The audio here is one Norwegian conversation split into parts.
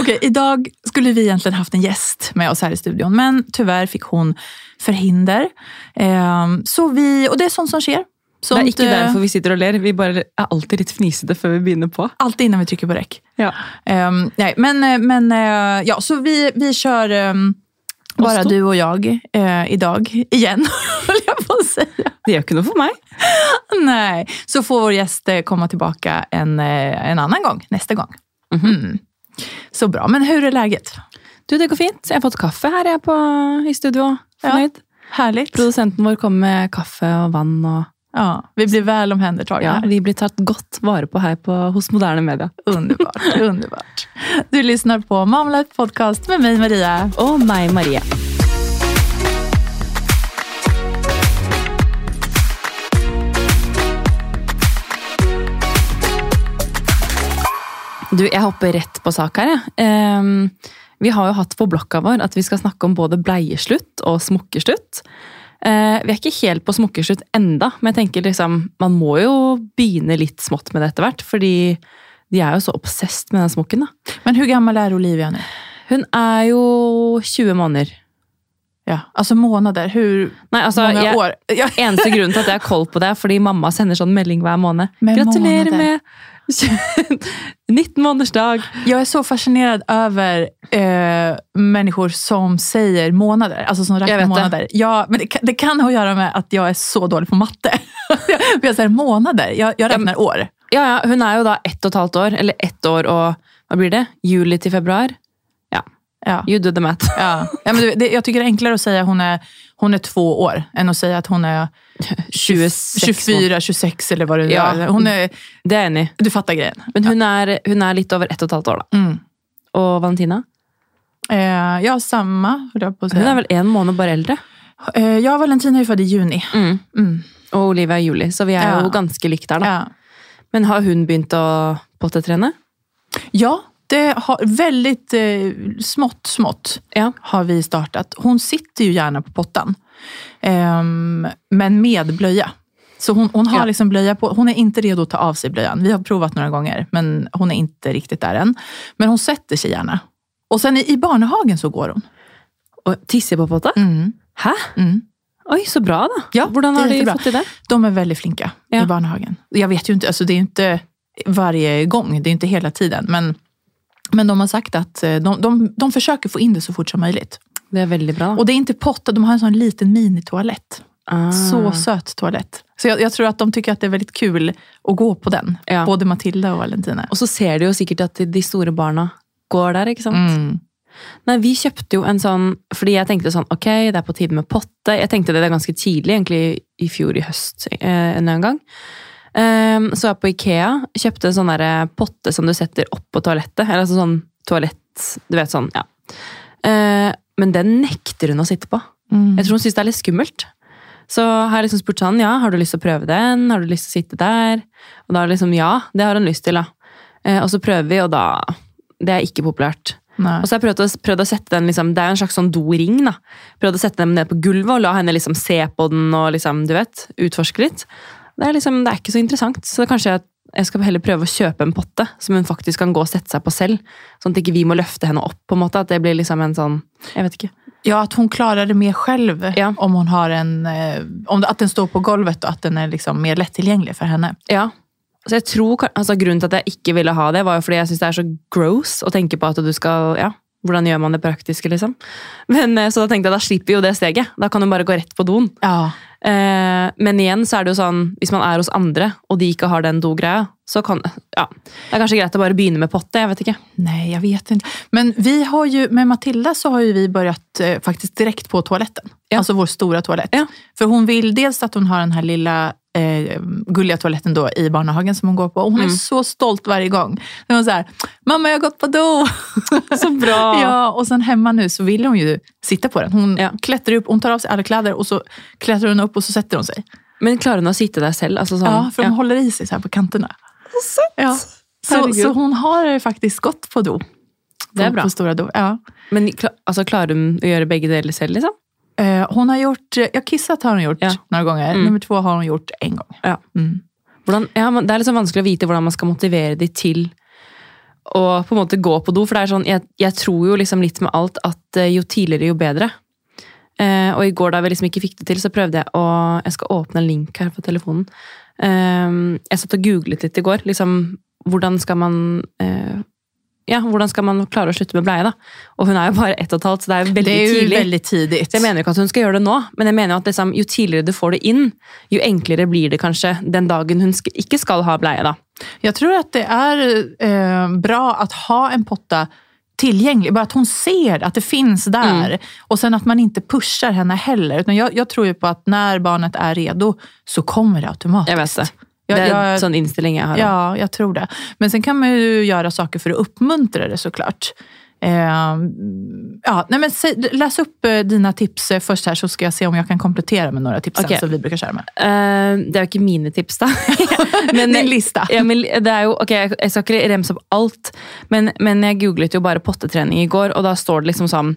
Okej, idag skulle vi egentligen haft en gäst med oss här i studion, men tyvärr fick hon förhinder. Ehm, så vi, och det är sånt som sker. Det er Sånt, ikke eh, derfor vi sitter og ler. Vi bare er alltid litt fnisete før vi begynner på. Alltid innan vi trycker på räck. Ja. Ehm, nej, men eh, men eh, ja, så vi, vi kör ehm, bara du och jag eh, idag, igen, höll jag på att säga. Det gjør ikke noe for meg. Nej, så får vår gäst komme komma tillbaka en, eh, en annan gång, nästa gång. Mm. Så bra, men hur är läget? Du, det går fint. Jeg har fått kaffe her jeg på, i studio. Ja. herlig. Produsenten vår kom med kaffe og vann. og Ja, vi blir vel omhändertagna. ja. Vi blir tatt godt vare på her på, hos Moderne Media. Underbart, underbart. Du lyssnar på Mamlet podcast med meg, Maria. Og meg, Marie. Du, jeg hopper rett på sak her. jeg. Um, vi har jo hatt på blokka vår at vi skal snakke om både bleieslutt og smokkeslutt. Uh, vi er ikke helt på smokkeslutt enda, men jeg tenker liksom, man må jo begynne litt smått med det etter hvert. Fordi de er jo så obsesst med den smokken. da. Men hvor gammel er Olivia nå? Hun er jo 20 måneder. Ja, Altså måneder? Hvor Nei, altså, mange jeg, år? Ja. Eneste grunnen til at jeg har koll på det, er fordi mamma sender sånn melding hver måned. Med Gratulerer måneder. med 19-månedersdag! Jag är så fascinerad över eh, människor som säger månader, alltså som Jag räknar det. månader. Ja, men det kan, det kan ha att göra med att jag är så dålig på matte. jag, sier säger månader, jag, jag räknar år. Ja, ja, Hun er jo da ett og et halvt år, eller ett år og hva blir det? Juli til februar? Ja, Ja. you do the math. Ja. Ja, men det, jag tycker det är enklare att säga hon är, hon är två år än att säga att hon är 26 24, 26 eller vad det Ja. är. Hon är. Det er jeg enig. Du fattar grejen. Men hun er, hun er litt over ett og et halvt år, da. Mm. Og Valentina? Eh, ja, har samma, höll jag på att Hun er säga. vel én måned bare eldre. Eh, ja, Valentina är ju född i juni. Mm. Og Olivia er i juli, så vi er Ja. jo ganske likt der, da. Ja. Men har hun begynt å pottetrene? Ja, det har väldigt eh, smått, smått Ja. har vi startat. Hon sitter ju gärna på pottan, eh, men med blöja. Så hon, hon har Ja. liksom blöja på. Hon är inte redo att ta av sig blöjan. Vi har provat några gånger, men hon är inte riktigt där än. Men hon sätter sig gärna. Och sen i, i barnehagen så går hon. Og tisser på potta? Mm. Hæ? Mm. Oi, så bra, da. Ja, Hvordan har de fått til det? De är väldigt flinka Ja. i barnehagen. Jag vet ju inte, alltså det är ju inte varje gång, det är inte hela tiden. Men, men de har sagt att eh, de, de, de försöker få in det så fort som möjligt. Det er veldig bra. Og Och det är inte potta, de har en sån liten minitoalett. Ah. Så söt toalett. Så jeg, jeg, tror at de tycker at det er veldig kul å gå på den. Ja. Både Matilda og Valentina. Og så ser du jo sikkert at de store barna går der, ikke sant? Mm. Nei, vi kjøpte jo en sånn, fordi jeg tenkte sånn, ok, det er på tide med potte. Jeg tenkte det ganske tidlig, egentlig i fjor i høst eh, en gang. Um, så var jeg på Ikea, kjøpte en sånn potte som du setter opp på toalettet. Eller altså sånn toalett, du vet sånn, ja. Eh, men den nekter hun å sitte på. Mm. Jeg tror hun synes det er litt skummelt. Så har jeg liksom spurt sånn, ja, har du lyst til å prøve den? Har du lyst til å sitte der? Og da er det liksom, ja, det har hun lyst til da. Eh, og så prøver vi, og da, det er ikke populært. Nei. Og så har jeg prøvd å, prøvd å sette den, liksom, det er en slags sånn doring da. Prøvd å sette den ned på gulvet og la henne liksom se på den og liksom, du vet, utforske litt. Det er liksom, det er ikke så interessant. Så kanskje jeg, jeg skal heller prøve å kjøpe en potte som hun faktisk kan gå og sette seg på selv. Sånn at ikke vi må løfte henne opp på en måte. At det blir liksom en sånn, jeg vet ikke. Ja, at hun klarer det mer selv Ja. om hun har en, eh, om, At den står på golvet og at den er liksom mer tilgjengelig for henne. Ja. Så jeg tror, altså Grunnen til at jeg ikke ville ha det, var jo fordi jeg syns det er så gross å tenke på at du skal ja, Hvordan gjør man det praktiske, liksom? Men, eh, så da tenkte jeg da slipper jo det steget. Da kan du bare gå rett på doen. Ja. Eh, men igjen så er det jo sånn, hvis man er hos andre, og de ikke har den do-greia, så kan ja, Det er kanskje greit å bare begynne med potte. jeg vet ikke. Nei, jeg vet ikke. Men vi har jo, med Matilda så har jo vi begynt eh, faktisk direkt på toaletten. Ja. Altså vår store toalett. Ja. For hun vil dels at hun har den her lilla eh, gulliga toaletten då i barnhagen som hon går på. Och hon är Mm. så stolt varje gång. Hon är så här, mamma jag har gått på do. Så bra! ja, och sen hemma nu så vill hon ju sitta på den. Hon Ja. klättrar upp, hon tar av sig alla kläder och så klättrar hon upp och så sätter hon sig. Men klarer hun å sitte der selv? Alltså sånn, Ja, för de ja. håller i sig så här på kanterna. Ja. Så, så hon har faktiskt gått på do. Det är På- bra. På stora do. Ja. Men altså, klarer hun å gjøre begge deler selv, liksom? Eh, hon har gjort, ja kissat har hun gjort Ja. några gånger. Mm. Nummer två har hon gjort en gång. Ja. Mm. Hvordan, ja, det er liksom vanskelig å vite hvordan man skal motivere de til å på en måte gå på do. For det er sånn, jeg, jeg tror jo liksom litt med alt at eh, jo tidligere, jo bedre. Eh, og i går da vi liksom ikke fikk det til, så prøvde jeg å Jeg skal åpne en link her på telefonen. Eh, jeg satt og googlet litt i går. liksom, Hvordan skal man eh, ja, hvordan skal man klare å slutte med bleie? da? Og hun er jo bare ett og et halvt, så det er veldig Det er jo tidlig. Veldig tidigt. Så jeg mener ikke at hun skal gjøre det nå, men jeg mener at liksom, jo tidligere du får det inn, jo enklere blir det kanskje den dagen hun ikke skal ha bleie. da. Jeg tror at det er eh, bra å ha en potte tilgjengelig. Bare at hun ser at det fins der. Mm. Og sen at man ikke pushar henne heller. Jeg, jag tror jo på at når barnet er redo så kommer det automatisk. Jeg vet det. Ja, det er en sånn innstilling jeg har. Ja, jag tror det. Men sen kan man ju göra saker för att uppmuntra det såklart. Eh, ja, nej men säg, läs upp eh, dina tips først her, så skal jeg se om jeg kan komplettere med noen tips Okay. Som vi bruker kjøre med. Uh, det er jo ikke mine tips, da. men, Din lista. Ja, men det er jo, ok, Jeg jeg skal ikke remse opp alt, men, men jeg googlet jo bare pottetrening i går, og da står det liksom sånn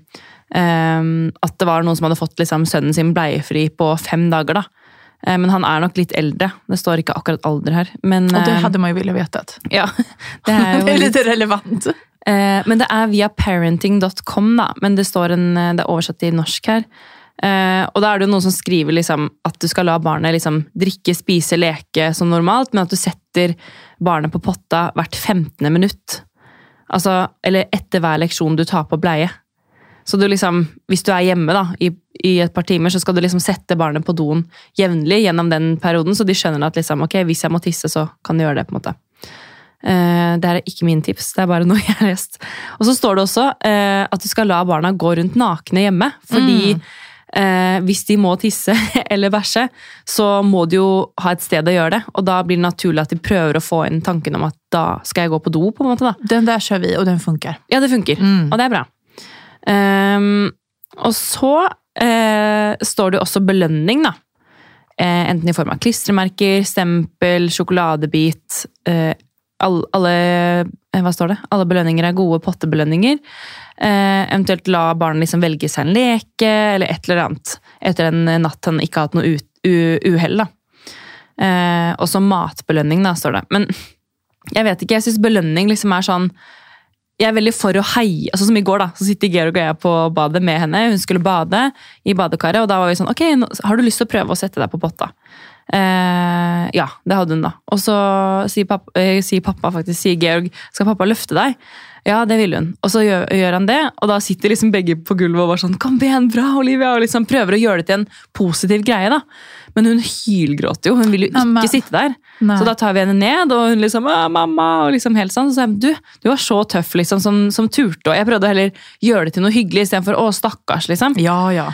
um, at det var noen som hadde fått liksom sønnen sin bleiefri på fem dager. da. Eh, men han er nok litt eldre. Det står ikke akkurat alder her. Men, og det hadde man jo villet vite. ja, det er jo Det litt relevant. Eh, men det er via parenting.com, da. Men det, står en, eh, det er oversatt til norsk her. Eh, og da er det jo noen som skriver liksom, at du skal la barnet liksom, drikke, spise, leke som normalt, men at du setter barnet på potta hvert 15. minutt. Altså, eller etter hver leksjon du tar på bleie. Så du liksom, hvis du er hjemme da, i, i et par timer, så skal du liksom sette barnet på doen jevnlig gjennom den perioden, så de skjønner at liksom, ok, hvis jeg må tisse, så kan de gjøre det. på en måte. Uh, det her er ikke min tips, det er bare noe jeg har lest. Og så står det også uh, at du skal la barna gå rundt nakne hjemme. Fordi eh, hvis de må tisse eller bæsje, så må de jo ha et sted å gjøre det. Og da blir det naturlig at de prøver å få inn tanken om at da skal jeg gå på do. på en måte da. Den der kjører vi og den funker. Ja, det funker. Mm. Og det er bra. Ehm, og så uh, står det også belønning, da. Uh, enten i form av klistremerker, stempel, sjokoladebit. Uh, all, alle Hva står det? Alle belønninger er gode pottebelønninger. Eventuelt la barnet liksom velge seg en leke eller et eller annet etter en natt han ikke har hatt noe uhell. da. Eh, og så matbelønning, da, står det. Men jeg vet ikke, jeg syns belønning liksom er sånn jeg er veldig for å heie. altså Som i går, da, så sitter Georg og jeg på badet med henne. Hun skulle bade i badekaret, og da var vi sånn Ok, nå, har du lyst til å prøve å sette deg på potta? Eh, ja, det hadde hun, da. Og så sier pappa, eh, sier pappa faktisk, sier Georg, skal pappa løfte deg? Ja, det ville hun. Og så gjør, gjør han det, og da sitter liksom begge på gulvet og bare sånn Kom igjen, bra, Olivia! Og liksom prøver å gjøre det til en positiv greie, da. Men hun hylgråter jo. Hun vil jo ikke Amen. sitte der. Nei. Så da tar vi henne ned, og hun liksom «Å, 'mamma' og liksom helt sånn. Så sa jeg du, du var så tøff liksom, som, som turte. Og jeg prøvde heller gjøre det til noe hyggelig istedenfor 'å, stakkars'. liksom. Ja, ja.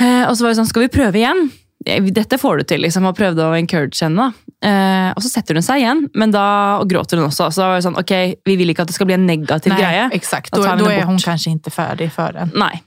Eh, og så var det sånn, skal vi prøve igjen? Dette får du til, liksom, og prøvde å encourage henne. da. Eh, og så setter hun seg igjen, men da og gråter hun også. Så da var det sånn, ok, vi vil ikke at det skal bli en negativ Nei, greie. exakt. Da henne är hon bort. kanske inte färdig för den. Nei.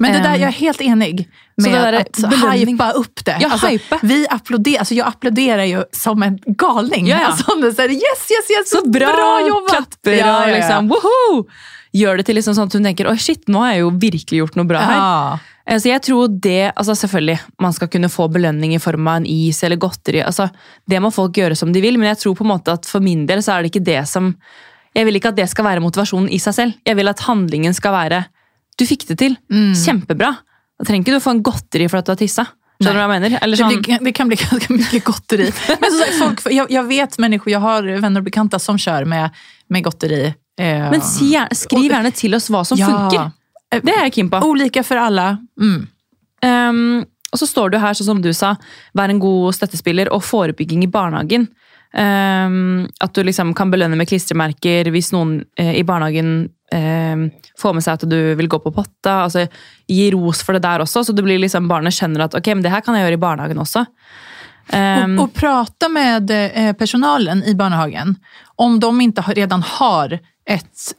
Men det där, Ehm, jag är helt enig så med det där är att belöning. hypa upp det. Ja, hypa. Vi applåderar, alltså jag applåderar ju som en galning. Ja, ja. Alltså, det så här, yes, yes, yes, Så bra, jobbat! klapper Ja, ja, ja. liksom, woho! Gjør det til liksom sånn at hun tenker, oi shit, nå har jeg jo virkelig gjort noe bra her. Ja. Eh, Så jeg tror det, altså selvfølgelig, man skal kunne få belønning i form av en is eller godteri. altså Det må folk gjøre som de vil, men jeg tror på en måte at for min del så er det ikke det som Jeg vil ikke at det skal være motivasjonen i seg selv. Jeg vil at handlingen skal være Du fikk det til. Kjempebra. Da trenger ikke du få en godteri for at du har tissa. Skjønner du hva jeg mener? Eller Det, sånn, blir, det kan bli ganske mye godteri. Men sagt, folk, jeg, jeg, vet mennesker, jeg har vänner og bekanta som kjører med, med godteri. Eh, men si skriv gjerne til oss hva som Ja. funker. Det er jeg keen på. Olika for alle. Mm. Um, og så står du her, sånn som du sa, vær en god støttespiller og forebygging i barnehagen. Um, at du liksom kan belønne med klistremerker hvis noen eh, i barnehagen um, får med seg at du vil gå på potta. altså Gi ros for det der også, så liksom barnet skjønner at ok, men det her kan jeg gjøre i barnehagen også. Um, og, og prate med eh, personalen i barnehagen Om de ikke allerede har ett...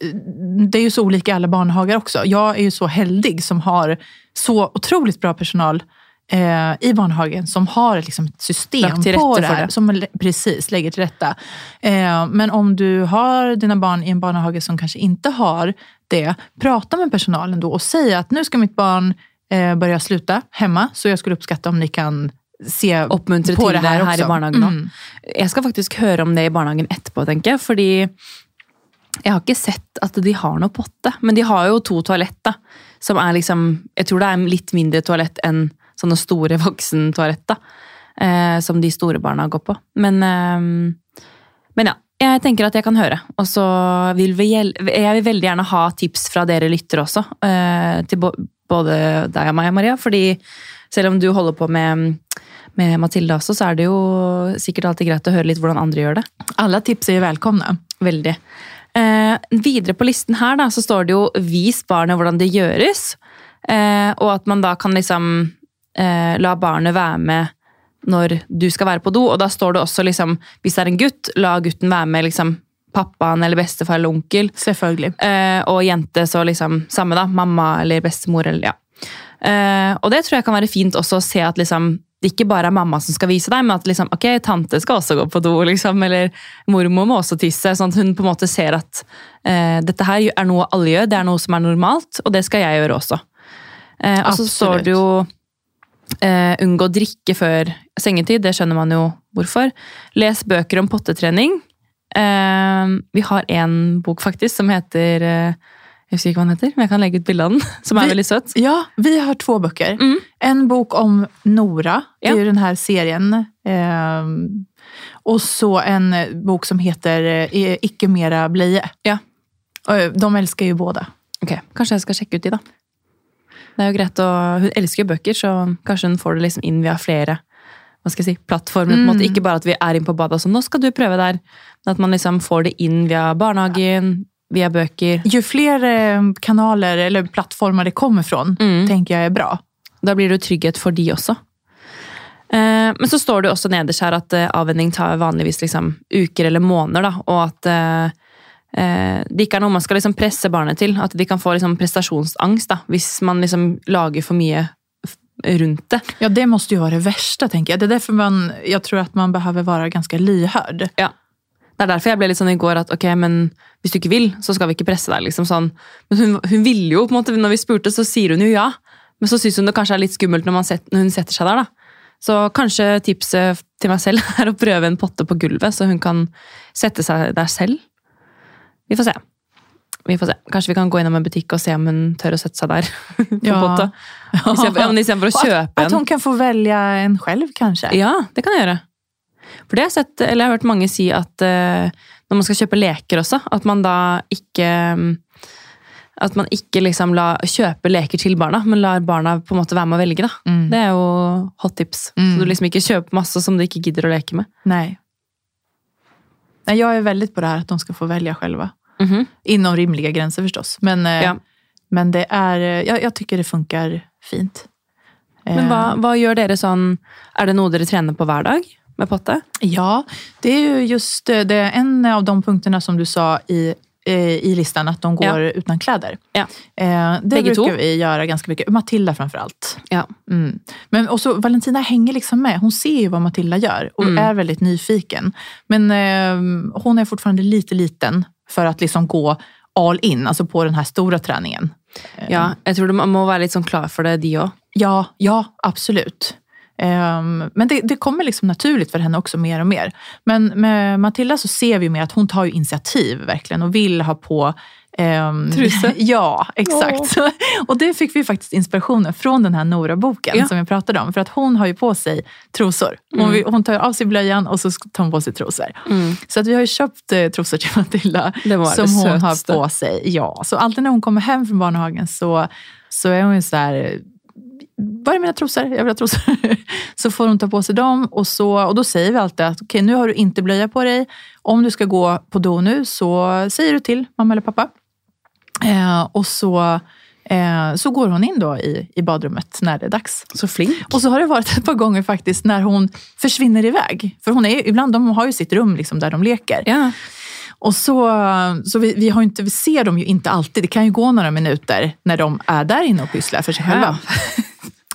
Det er jo så ulike i barnehager også, jeg er jo så heldig som har så otroligt bra personal eh, i barnhagen som har liksom ett system på det här. det. Som precis lägger till rätta. Eh, men om du har dina barn i en barnhage som kanske inte har det, prata med personalen då och säg att nu ska mitt barn eh, börja sluta hemma, så jeg skulle oppskatte om ni kan se oppmuntre på det her, også. i barnehagen òg. Mm. Jeg skal faktisk høre om det i barnehagen etterpå, tenker jeg. Fordi Jeg har ikke sett at de har noe potte, men de har jo to toalett, da. Som er liksom Jeg tror det er litt mindre toalett enn sånne store voksentoalett, da. Eh, som de store barna går på. Men, eh, men ja. Jeg tenker at jeg kan høre. Og så vil vi, jeg vil veldig gjerne ha tips fra dere lyttere også. Eh, til både deg og meg, Maria. Fordi selv om du holder på med, med Mathilde også, så er det jo sikkert alltid greit å høre litt hvordan andre gjør det. Alle tips er velkomne. Veldig. Eh, videre på listen her da, så står det jo 'vis barnet hvordan det gjøres'. Eh, og at man da kan liksom eh, la barnet være med når du skal være på do. Og da står det også liksom, hvis det er en gutt, la gutten være med liksom pappaen eller bestefar eller onkel. Selvfølgelig. Eh, og jente så liksom samme, da. Mamma eller bestemor eller ja. Eh, og det tror jeg kan være fint også å se at liksom det ikke bare er mamma som skal vise deg, men at liksom, ok, tante skal også gå på do, liksom, eller mormor må også tisse. Sånn at hun på en måte ser at eh, dette her er noe alle gjør, det er noe som er normalt, og det skal jeg gjøre også. Eh, og så står det jo eh, unngå å drikke før sengetid, det skjønner man jo hvorfor. Les bøker om pottetrening. Eh, vi har en bok faktisk som heter eh, Jeg husker ikke hva den heter, men jeg kan legge ut bilde av den. Som er Vi- veldig søt. Ja, vi har två bøker. Mm. En bok om Nora, det Ja. jo den her serien. og så en bok som heter Ikke mera bleie. Ja. De elsker jo både. Ok, Kanskje jeg skal sjekke ut de, da. Det er jo greit å, Hun elsker jo bøker, så kanskje hun får det liksom inn via flere hva skal jeg si, plattformer. måte. Ikke bare at vi er inne på badet og sånn, nå skal du prøve der. Men at man liksom får det inn via barnehagen, via bøker. Jo fler eh, kanaler eller plattformer det kommer fra, Mm. tenker jeg er bra. Da blir det jo trygghet for de også. Eh, men så står det jo også nederst her at eh, avvenning tar vanligvis liksom uker eller måneder, da, og at eh, det ikke er noe man skal liksom presse barnet til. At de kan få liksom prestasjonsangst da, hvis man liksom lager for mye rundt det. Ja, det må jo være det verste, tenker jeg. Det er derfor man, jeg tror at man behøver være ganske lyhörd. Ja. Det er derfor jeg ble litt sånn i går at ok, men hvis du ikke vil, så skal vi ikke presse deg. liksom sånn. Men hun, hun ville jo, på en måte, når vi spurte, så sier hun jo ja. Men så syns hun det kanskje er litt skummelt når, man set, når hun setter seg der. da. Så kanskje tipset til meg selv er å prøve en potte på gulvet, så hun kan sette seg der selv. Vi får se. Vi får se. Kanskje vi kan gå innom en butikk og se om hun tør å sette seg der. Ja. potte. Istedenfor ja, istedenfor å kjøpe en. At hun kan få velge en selv, kanskje? Ja, det kan jeg gjøre. For det har jeg sett, eller jeg har hørt mange si at uh, når man skal kjøpe leker også, at man da ikke mm, At man ikke liksom la, kjøper leker til barna, men lar barna på en måte være med å velge. da. Mm. Det er jo hot tips. Mm. Så du liksom ikke kjøper masse som du ikke gidder å leke med. Nej. Nej, jag är väldigt på det här att de ska få välja själva. Mhm. Inom rimliga gränser förstås. Men, eh, Ja. men det är, eh, jag, jag tycker det funkar fint. Men Eh, hva, hva gjør dere sånn Er det noe dere trener på hver dag med potte? Ja, det är ju just det en av de punkterna som du sa i, i listan, att de går utan kläder. Ja. Eh, det Begge brukar to. vi göra ganska mycket. Matilda framförallt. Ja. Mm. Men också Valentina hänger liksom med. Hon ser ju vad Matilda gör och Mm. är väldigt nyfiken. Men eh, hon är fortfarande lite liten för att liksom gå all in, alltså på den här stora träningen. Eh, ja. Jeg tror man må være litt sånn klar for det, de òg. Ja, ja absolut. Ehm, men det, det kommer liksom naturligt för henne också mer och mer. Men med Matilda så ser vi mer att hon tar ju initiativ verkligen och vill ha på um, Truse? Ja, exakt. och det fick vi faktiskt inspirationen från den här Nora-boken Ja. som jag pratade om. För att hon har ju på sig trosor. Hon, Mm. hon tar av sig blöjan och så tar hon på sig trosor. Så att vi har ju köpt eh, trosor till Matilda som hon sötsta. har på sig. Ja, så alltid när hon kommer hem från barnhagen så, så är hon ju så här, var är mina trosor? Jag vill ha trosor. Så får hon ta på sig dem och, så, och då säger vi alltid att okej, nu har du inte blöja på dig. Om du ska gå på do nu så säger du till mamma eller pappa. Eh, och så, eh, så går hon in då i, i badrummet när det är dags. Så flink. Och så har det varit ett par gånger faktiskt när hon försvinner iväg. För hon är, ibland de har ju sitt rum liksom där de leker. Ja. Och så, så vi, vi, har inte, vi ser dem ju inte alltid. Det kan ju gå några minuter när de är där inne och pysslar för sig själva.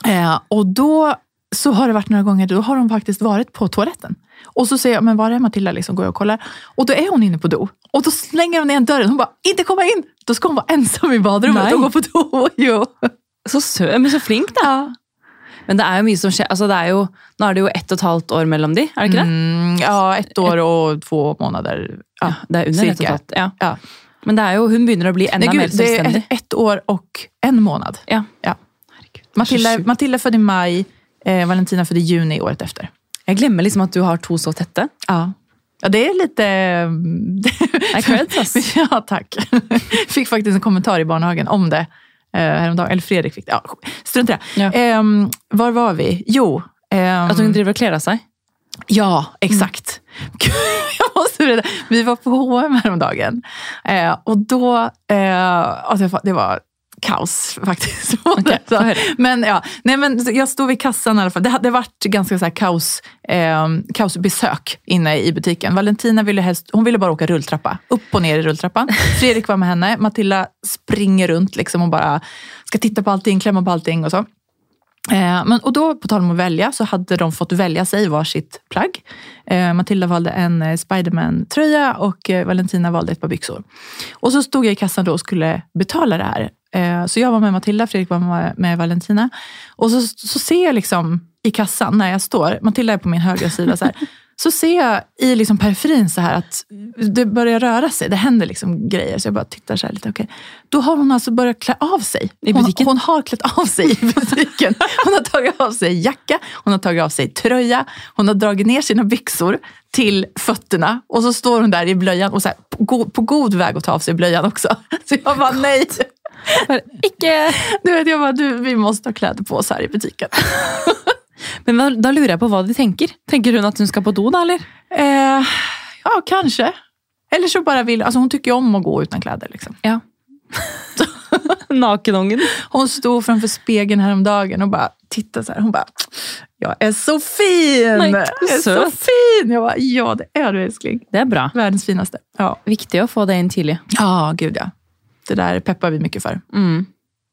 Eh, och då så har det varit några gånger, då har hun faktiskt varit på toaletten. Och så säger jag, men var är Matilda? Liksom, går jag och kollar. Och då är hon inne på do. Och då slänger hon igen dörren. Hon bara, inte komma in! Då ska hon vara ensam i badrummet Nej. och gå på do. Jo. Så sø, men så flink, da. Ja. Men det er jo mye som skjer. Altså, det er jo, nå er det jo ett og et halvt år mellom de, er det ikke det? Mm, ja, ett år og två måneder. Ja, Det er under ett og et halvt. Ja. Ja. Men det er jo, hun begynner å bli enda Nej, mer selvstendig. det er ett, år og en månad. Ja. Matilda. Matilda födde i maj, eh, Valentina födde i juni året efter. Jeg glemmer liksom at du har to så tette. Ja. Ja, det är lite... Det creds, ja, tack. Fick faktiskt en kommentar i barnhagen om det eh, häromdagen. Eller Fredrik fick det. Ja, strunt i det. Ja. Ehm, var var vi? Jo. ehm, At hun driver kler av seg. Ja, exakt. Gud, Jag måste berätta. Vi var på H&M häromdagen. Eh, och då, eh, alltså det var kaos faktiskt. Okay, men, ja, nej, men jag stod vid kassan i alla fall. Det hade varit ganska så här kaos, eh, kaosbesök inne i butiken. Valentina ville helst, hon ville bara åka rulltrappa. Upp och ner i rulltrappan. Fredrik var med henne. Matilda springer runt liksom och bara ska titta på allting, klämma på allting och så. Eh, men, och då, på tal om att välja, så hade de fått välja sig varsitt plagg. Eh, Matilda valde en eh, Spiderman-tröja och eh, Valentina valde ett par byxor. Och så stod jag i kassan då och skulle betala det här. Eh, så jag var med Matilda, Fredrik var med, Valentina. Och så, så ser jag liksom i kassan när jag står, Matilda är på min högra sida, så, här, så ser jag i liksom periferin så här att det börjar röra sig. Det händer liksom grejer. Så jag bara tittar så här lite. Okay. Då har hon alltså börjat klä av sig. I hon, butiken? hon har klätt av sig i butiken. Hon har tagit av sig jacka, hon har tagit av sig tröja, hon har dragit ner sina byxor till fötterna och så står hon där i blöjan och så här, på, på god väg att ta av sig blöjan också. Så jag bara nej. Bare, Ikke Du vet, jeg bare du, vi må ta kläder på oss her i butikken. Men da, da lurer jeg på hva de tenker. Tenker hun at hun skal på do, da, eller? Eh, ja, kanskje. Eller så bare vil alltså hon tycker ju om å gå uten klær, Liksom. Ja. Nakenungen. Hon stod framför spegeln häromdagen och bara tittade så här. Hon bara, jag är så fin! Nei, jag är så fin! Jag bara, ja det är du älskling. Det er bra. Världens finaste. Ja. Viktig å få det inn tidlig. ja, gud ja. Det där peppar vi mycket för. Mm.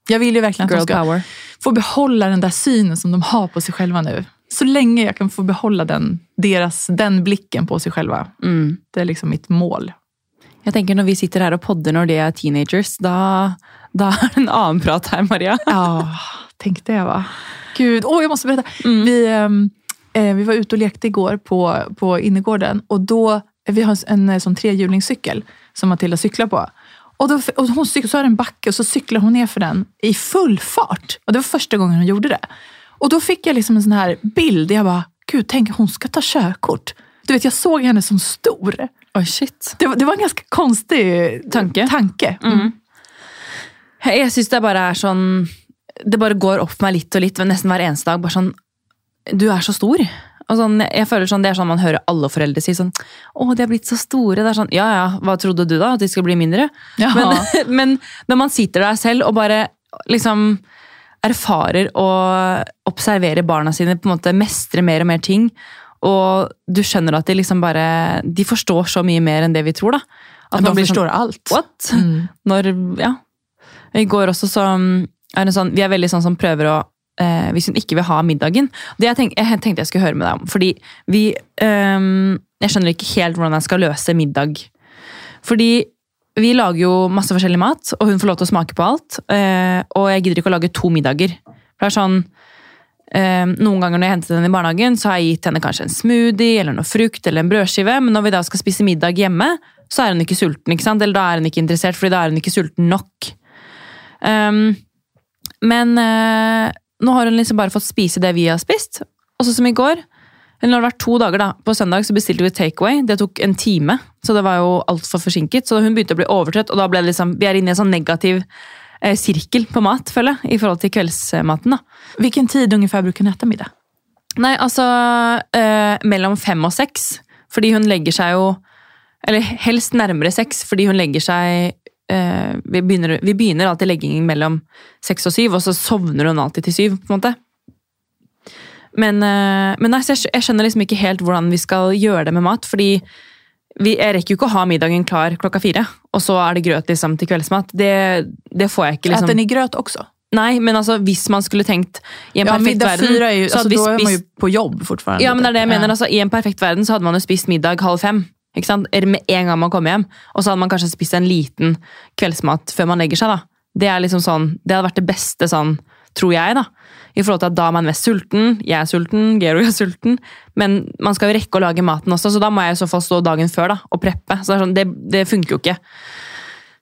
Jag vill ju verkligen att de ska power. få behålla den där synen som de har på sig själva nu. Så länge jag kan få behålla den, deras, den blicken på sig själva. Mm. Det är liksom mitt mål. Jeg tenker Når vi sitter her og podder når de er teenagers, da, då är det en annan prat her, Maria. Ja, tänk det va. Gud, åh jag måste berätta. Mm. Vi, ehm, eh, vi var ute och lekte igår på, på innergården och då, vi har en, en sån trehjulingscykel som Matilda cyklar på. Och, då, och hon så har hun en backe och så cyklar hon ner för den i full fart. Och det var första gången hon gjorde det. Och då fick jag liksom en sån här bild. Jag bara, gud tänk hon ska ta körkort. Du vet, jag såg henne som stor. Oh, shit. Det det var en ganske konstig Tanke. tanke. Mm. Jeg syns det bare er sånn Det bare går opp for meg litt og litt nesten hver eneste dag. bare sånn, Du er så stor. Og sånn, jeg føler sånn, Det er sånn man hører alle foreldre si sånn Å, de har blitt så store. Det er sånn, Ja ja, hva trodde du da? At de skulle bli mindre? Ja. Men, men når man sitter der selv og bare liksom erfarer og observerer barna sine på en måte mestre mer og mer ting, og du skjønner at de liksom bare De forstår så mye mer enn det vi tror, da. At De blir sånn, alt. What? Mm. Når, ja. I går også så er det sånn, vi er veldig sånn som prøver å eh, Hvis hun ikke vil ha middagen Det jeg, tenk, jeg tenkte jeg skulle høre med deg om. Fordi vi eh, Jeg skjønner ikke helt hvordan jeg skal løse middag. Fordi vi lager jo masse forskjellig mat, og hun får lov til å smake på alt. eh, og jeg gidder ikke å lage to middager. For det er sånn eh, Noen ganger når jeg hentet henne i barnehagen, så har jeg gitt henne kanskje en smoothie eller noe frukt eller en brødskive, men når vi da skal spise middag hjemme, så er hun ikke sulten. ikke sant? Eller da er hun ikke interessert, fordi da er hun ikke sulten nok. Um, men eh, nå har hun liksom bare fått spise det vi har spist. Og så som i går, eller det har vært to dager da, på søndag så bestilte vi takeaway. Det tok en time, så det var jo altfor forsinket. Så hun begynte å bli overtrøtt, og da ble det liksom, vi er inne i en sånn negativ eh, sirkel på mat, føler jeg, i forhold til kveldsmaten. da. Hvilken tid ungefær bruker hun etter middag? Nei, altså eh, mellom fem og seks. Fordi hun legger seg jo Eller helst nærmere seks, fordi hun legger seg eh, vi, begynner, vi begynner alltid leggingen mellom seks og syv, og så sovner hun alltid til syv. på en måte. Men, eh, men nei, jeg, jeg skjønner liksom ikke helt hvordan vi skal gjøre det med mat. fordi vi, jeg rekker jo ikke å ha middagen klar klokka fire, og så er det grøt liksom til kveldsmat. Det, det får jeg ikke. liksom. den i grøt også? Nei, men altså, hvis man skulle tenkt i en Ja, perfekt verden, fyra är ju, er man jo på jobb fortfarande. ja, men det er det jeg mener. Altså, I en perfekt verden så hadde man jo spist middag halv fem. Ikke sant? Med en gang man kommer hjem. Og så hadde man kanskje spist en liten kveldsmat før man legger seg. da. Det er liksom sånn, det hadde vært det beste sånn, tror jeg. da. I forhold til at da er man mest sulten. Jeg er sulten, Gero er sulten. Men man skal jo rekke å lage maten også, så da må jeg i så fall stå dagen før da, og preppe. Så det, sånn, det, det funker jo ikke.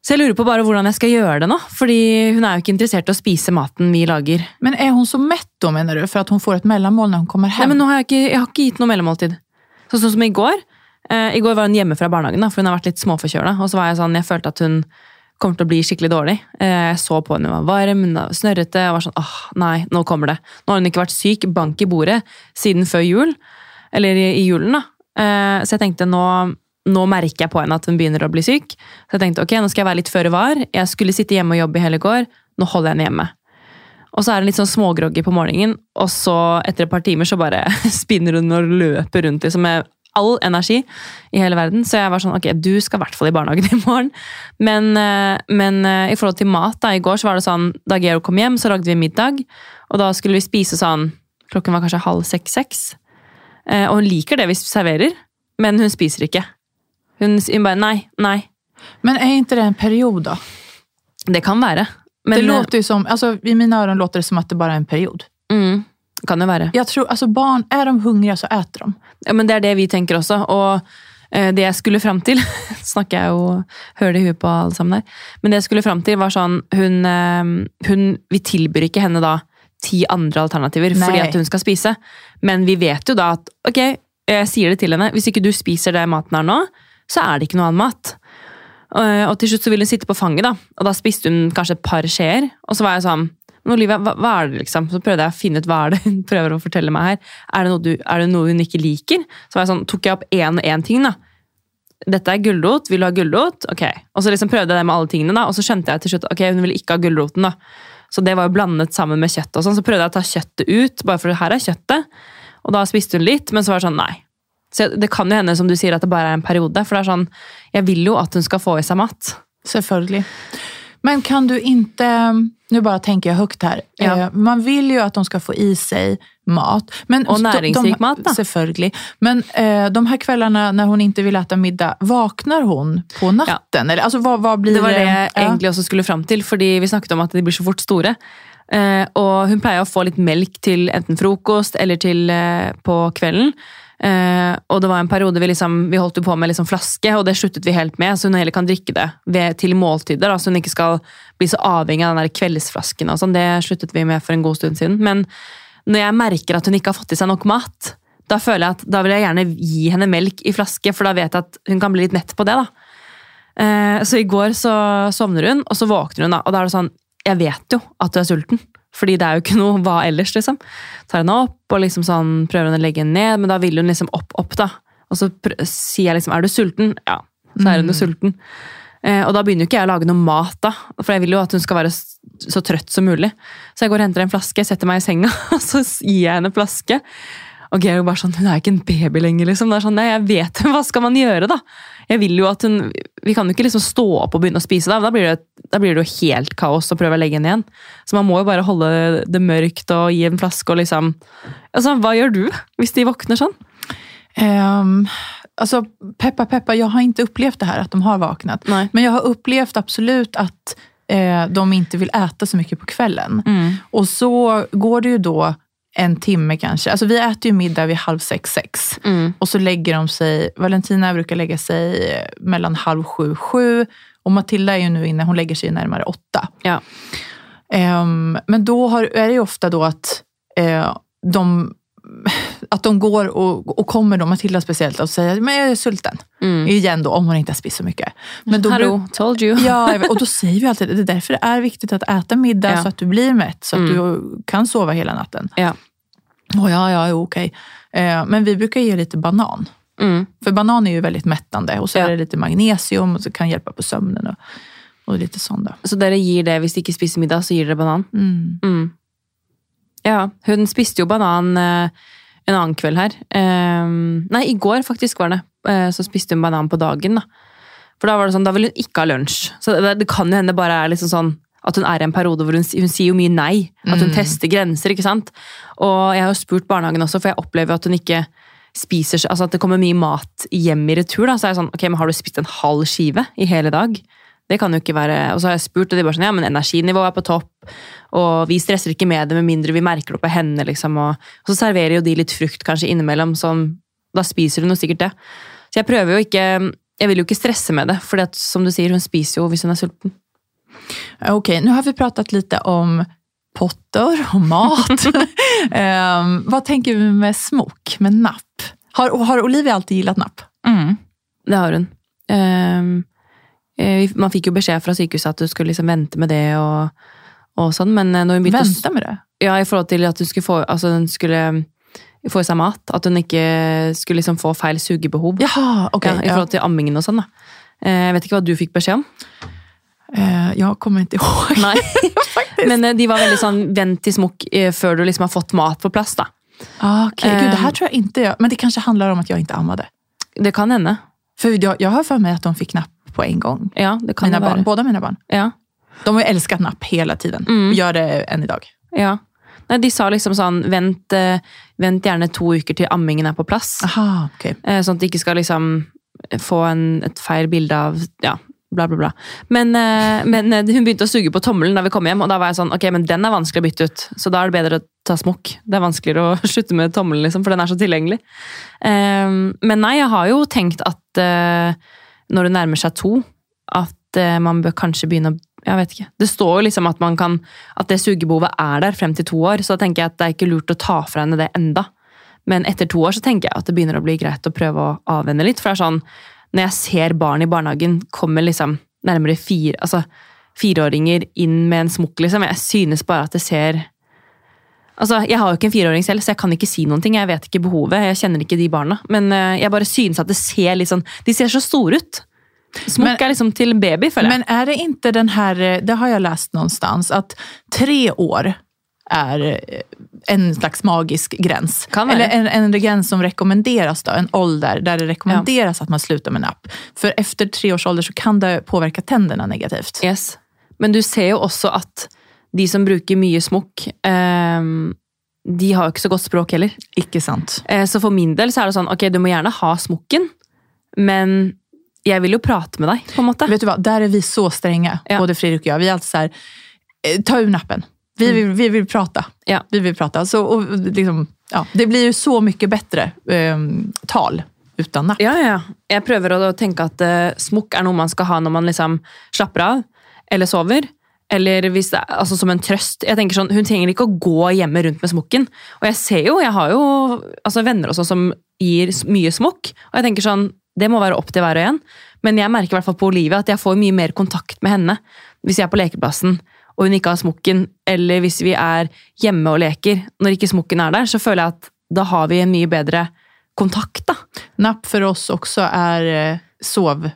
Så jeg lurer på bare hvordan jeg skal gjøre det nå. Fordi hun er jo ikke interessert i å spise maten vi lager. Men er hun så mett da, mener du? for at hun får et mellommål når hun kommer hjem? Nei, men nå har jeg, ikke, jeg har ikke gitt noe mellommåltid. Så, sånn som i går. Eh, I går var hun hjemme fra barnehagen, da, for hun har vært litt småforkjøla. Og så var jeg sånn, jeg følte at hun kommer til å bli skikkelig dårlig. Eh, jeg så på henne, hun var varm, hun var snørrete. Jeg var sånn, åh, nei, nå kommer det. Nå har hun ikke vært syk, bank i bordet, siden før jul. Eller i julen, da. Eh, så jeg tenkte, nå, nå merker jeg på henne at hun begynner å bli syk. Så jeg tenkte, ok, nå skal jeg være litt føre var. Jeg skulle sitte hjemme og jobbe i hele går. Nå holder jeg henne hjemme. Og så er hun litt sånn smågroggy på morgenen, og så etter et par timer så bare spinner hun og løper rundt liksom, med all energi i hele verden. Så jeg var sånn, ok, du skal i hvert fall i barnehagen i morgen. Men, eh, men eh, i forhold til mat, da, i går så var det sånn, da Georg kom hjem, så lagde vi middag, og da skulle vi spise sånn, klokken var kanskje halv seks-seks. Eh, Og hun liker det vi serverer, men hun spiser ikke. Hun, hun bare, nei, nei, Men er ikke det en periode? det kan være. Men, det låter jo som, altså, I mine ører låter det som at det bare er en periode. mm, kan jo være. Jag tror, alltså barn, är de hungriga så äter de. Ja, men det er det vi tenker også. Og eh, det jeg skulle fram til Snakker jeg jo hører det i huet på alle sammen der. Men det jeg skulle fram til, var sånn hun, eh, hun Vi tilbyr ikke henne da ti andre alternativer Nei. fordi at hun skal spise. Men vi vet jo da at ok, jeg sier det til henne. Hvis ikke du spiser det maten her nå, så er det ikke noe annen mat. Og, og til slutt så ville hun sitte på fanget, da. Og da spiste hun kanskje et par skjeer. Og så var jeg sånn Olivia, hva, hva er det liksom? Så prøvde jeg å finne ut hva er det hun prøver å fortelle meg her. Er det du, er det noe hun ikke liker? Så var jeg sånn, tok jeg opp én og én ting. da. Dette er gulrot. Vil du ha gulrot? Ok. Og så liksom prøvde jeg det med alle tingene, da, og så skjønte jeg til slutt ok, hun ville ikke ha gulroten. da. Så det var jo blandet sammen med kjøtt. og sånn, Så prøvde jeg å ta kjøttet ut, bare for her er kjøttet. Og da spiste hun litt, men så var det sånn nei. Så Det kan jo hende som du sier, at det bare er en periode. For det er sånn, jeg vil jo at hun skal få i seg mat. Selvfølgelig. Men kan du inte, nu bara tänker jag högt här, Ja. eh, man vill ju att de ska få i sig mat. Men Och näringsrik mat? Selvfølgelig. Men eh, de här kvällarna när hon inte vill äta middag, vaknar hon på natten? Eller, alltså, vad, vad blir Det var det jeg Ja. egentlig også skulle fram til, fordi vi snakket om at de blir så fort store. Eh, og hun pleier å få litt melk til enten frokost eller til eh, på kvelden. Eh, og det var en periode vi, liksom, vi holdt på med liksom flaske, og det sluttet vi helt med, så hun heller kan drikke det ved, til måltider, da, så hun ikke skal bli så avhengig av den der kveldsflasken. og sånn. Det sluttet vi med for en god stund siden. Men når jeg merker at hun ikke har fått i seg nok mat, da føler jeg at da vil jeg gjerne gi henne melk i flaske, for da vet jeg at hun kan bli litt mett på det. da. Eh, Så i går så sovner hun, og så våkner hun, da. Og da er det sånn Jeg vet jo at du er sulten. Fordi det er jo ikke noe hva ellers, liksom. Tar henne opp og liksom sånn, prøver hun å legge henne ned, men da vil hun liksom opp, opp, da. Og så sier jeg liksom 'er du sulten?' Ja, så er hun jo sulten. Eh, og da begynner jo ikke jeg å lage noe mat, da. For jeg vil jo at hun skal være så trøtt som mulig. Så jeg går og henter en flaske, setter meg i senga, og så gir jeg henne en flaske. Og Georg bare sånn, hun er ikke en baby lenger, liksom. Det er sånn, nei, jeg vet hva skal man gjøre, da? Jeg vil jo at hun, Vi kan jo ikke liksom stå opp og begynne å spise, da. Da blir det, da blir det jo helt kaos å prøve å legge henne igjen. Så man må jo bare holde det mørkt og gi en flaske og liksom altså, Hva gjør du hvis de våkner sånn? Um, alltså, peppa peppa, jag har inte upplevt det här att de har vaknat. Nej. Men jag har upplevt absolut att eh, de inte vill äta så mycket på kvällen. Och så går det ju då en timme kanske. Alltså vi äter ju middag vid halv sex, sex. Mm. Och så lägger de sig, Valentina brukar lägga sig mellan halv sju, sju. Och Matilda är ju nu inne, hon lägger sig närmare åtta. Ja. Um, men då har, är det ju ofta då att uh, de att de går och, och kommer då, Matilda speciellt, och säger men jag är sulten. Mm. Igen då, om hon inte har spist så mycket. Men då Hallo, told you. Ja, och då säger vi alltid det är därför det är viktigt att äta middag Ja. så att du blir mätt, så att Mm. du kan sova hela natten. Ja. Oh, ja, ja, jo, okej. Eh, men vi brukar ge lite banan. Mm. För banan är ju väldigt mättande och så Ja. är det lite magnesium och så kan hjälpa på sömnen och, og litt sånn, da. Så dere gir det hvis de ikke spiser middag, så gir dere banan? Mm. Mm. Ja, hun spiste jo banan eh, en annen kveld her. Eh, nei, i går faktisk var det. Eh, så spiste hun banan på dagen, da. For da var det sånn, da ville hun ikke ha lunsj. Så det, det kan jo hende bare er liksom sånn at hun er i en periode hvor hun, hun sier jo mye nei. At hun Mm. tester grenser, ikke sant. Og jeg har jo spurt barnehagen også, for jeg opplever at hun ikke spiser seg. Altså at det kommer mye mat hjem i retur. da, Så er jeg sånn, ok, men har du spist en halv skive i hele dag? Det kan jo ikke være Og så har jeg spurt, og de bare sånn, ja, men energinivået er på topp. Og vi stresser ikke med det med mindre vi merker det på henne. liksom, Og, og så serverer jo de litt frukt kanskje innimellom, sånn da spiser hun jo sikkert det. Så jeg prøver jo ikke jeg vil jo ikke stresse med det, for som du sier, hun spiser jo hvis hun er sulten. Ok, nå har vi pratet lite om potter og mat. um, hva tenker vi med smokk, med napp? Har, har Olivia alltid likt napp? Det har hun. Um, eh, man fikk jo beskjed fra sykehuset at du skulle liksom vente med det og, og sånn, men eh, når hun begynte Vente med det? Ja, i forhold til at hun skulle få, altså hun skulle få i seg mat. At hun ikke skulle liksom få feil sugebehov. Jaha, ok. ja, I forhold til ammingen og sånn. da. Eh, Jeg vet ikke hva du fikk beskjed om. Eh, jag kommer ikke ihåg. Nei. Men eh, de var veldig sånn vent til smokk eh, før du liksom har fått mat på plass. da. Ah, Okej, Gud, det Ehm. tror jeg ikke jeg... Men det kanskje handler om at jeg ikke ammer Det kan hende. For jeg, jeg har for meg at de fikk napp på en gång. Ja, det kan Mina det barn, båda mina barn. Ja, De har ju älskat napp hela tiden. Mm. Och gör det än idag. ja. Nei, de sa liksom sånn vent, eh, vent gjerne to uker til ammingen er på plass. Aha, okej. Eh, Sånn at de ikke skal liksom få en, et feil bilde av ja, bla, bla, bla. Men, eh, men hun begynte å suge på tommelen da vi kom hjem, og da var jeg sånn ok, men den er vanskelig å bytte ut. Så da er det bedre å ta smokk. Det er vanskeligere å slutte med tommelen, liksom, for den er så tilgjengelig. Eh, Men nei, jeg har jo tenkt at når det nærmer seg to, at eh, man bør kanskje begynne å jeg vet ikke. Det står jo liksom at, man kan, at det sugebehovet er der frem til to år, så da tenker jeg at det er ikke lurt å ta fra henne det enda. Men etter to år så tenker jeg at det begynner å bli greit å prøve å avvenne litt. For det er sånn, når jeg ser barn i barnehagen komme liksom nærmere fire, altså fireåringer inn med en smokk, liksom, jeg synes bare at det ser Altså, Jeg har jo ikke en fireåring selv, så jeg kan ikke si noen ting. Jeg vet ikke behovet, jeg kjenner ikke de barna. Men eh, jeg bare synes at det ser litt sånn De ser så store ut. Smokk er liksom til baby, føler jeg. Men er det ikke den här, eh, det har jeg lest noe någonstans, at tre år är eh, en slags magisk gräns. Eller en, en gräns som rekommenderes, då, en ålder der det rekommenderes ja. at man slutter med napp. For etter tre års ålder så kan det påverka tennene negativt. Yes. Men du ser jo også at de som bruker mye smokk, eh, de har jo ikke så godt språk heller. Ikke sant. Eh, Så for min del så er det sånn, ok, du må gjerne ha smokken, men jeg vil jo prate med deg, på en måte. Vet du hva, Der er vi så strenge, Ja. både Fredrik og jeg. Vi er alltid sånn eh, ta ur nappen. Vi vil, vi vill prata. Mm. Ja. Vi vil prate. Så, og, liksom, ja, det blir jo så mye bedre eh, tal uten napp. Ja, ja, ja. Jeg prøver å tenke at eh, smokk er noe man skal ha når man liksom slapper av, eller sover. Eller hvis det er, altså som en trøst. Jeg tenker sånn, Hun trenger ikke å gå hjemme rundt med smokken. Og jeg ser jo, jeg har jo altså venner også som gir mye smokk. Og jeg tenker sånn, det må være opp til hver og en. Men jeg merker i hvert fall på Olivia at jeg får mye mer kontakt med henne hvis jeg er på lekeplassen og hun ikke har smokken, eller hvis vi er hjemme og leker. Når ikke smokken er der, så føler jeg at da har vi en mye bedre kontakt. da. Napp for oss også er eh, sov,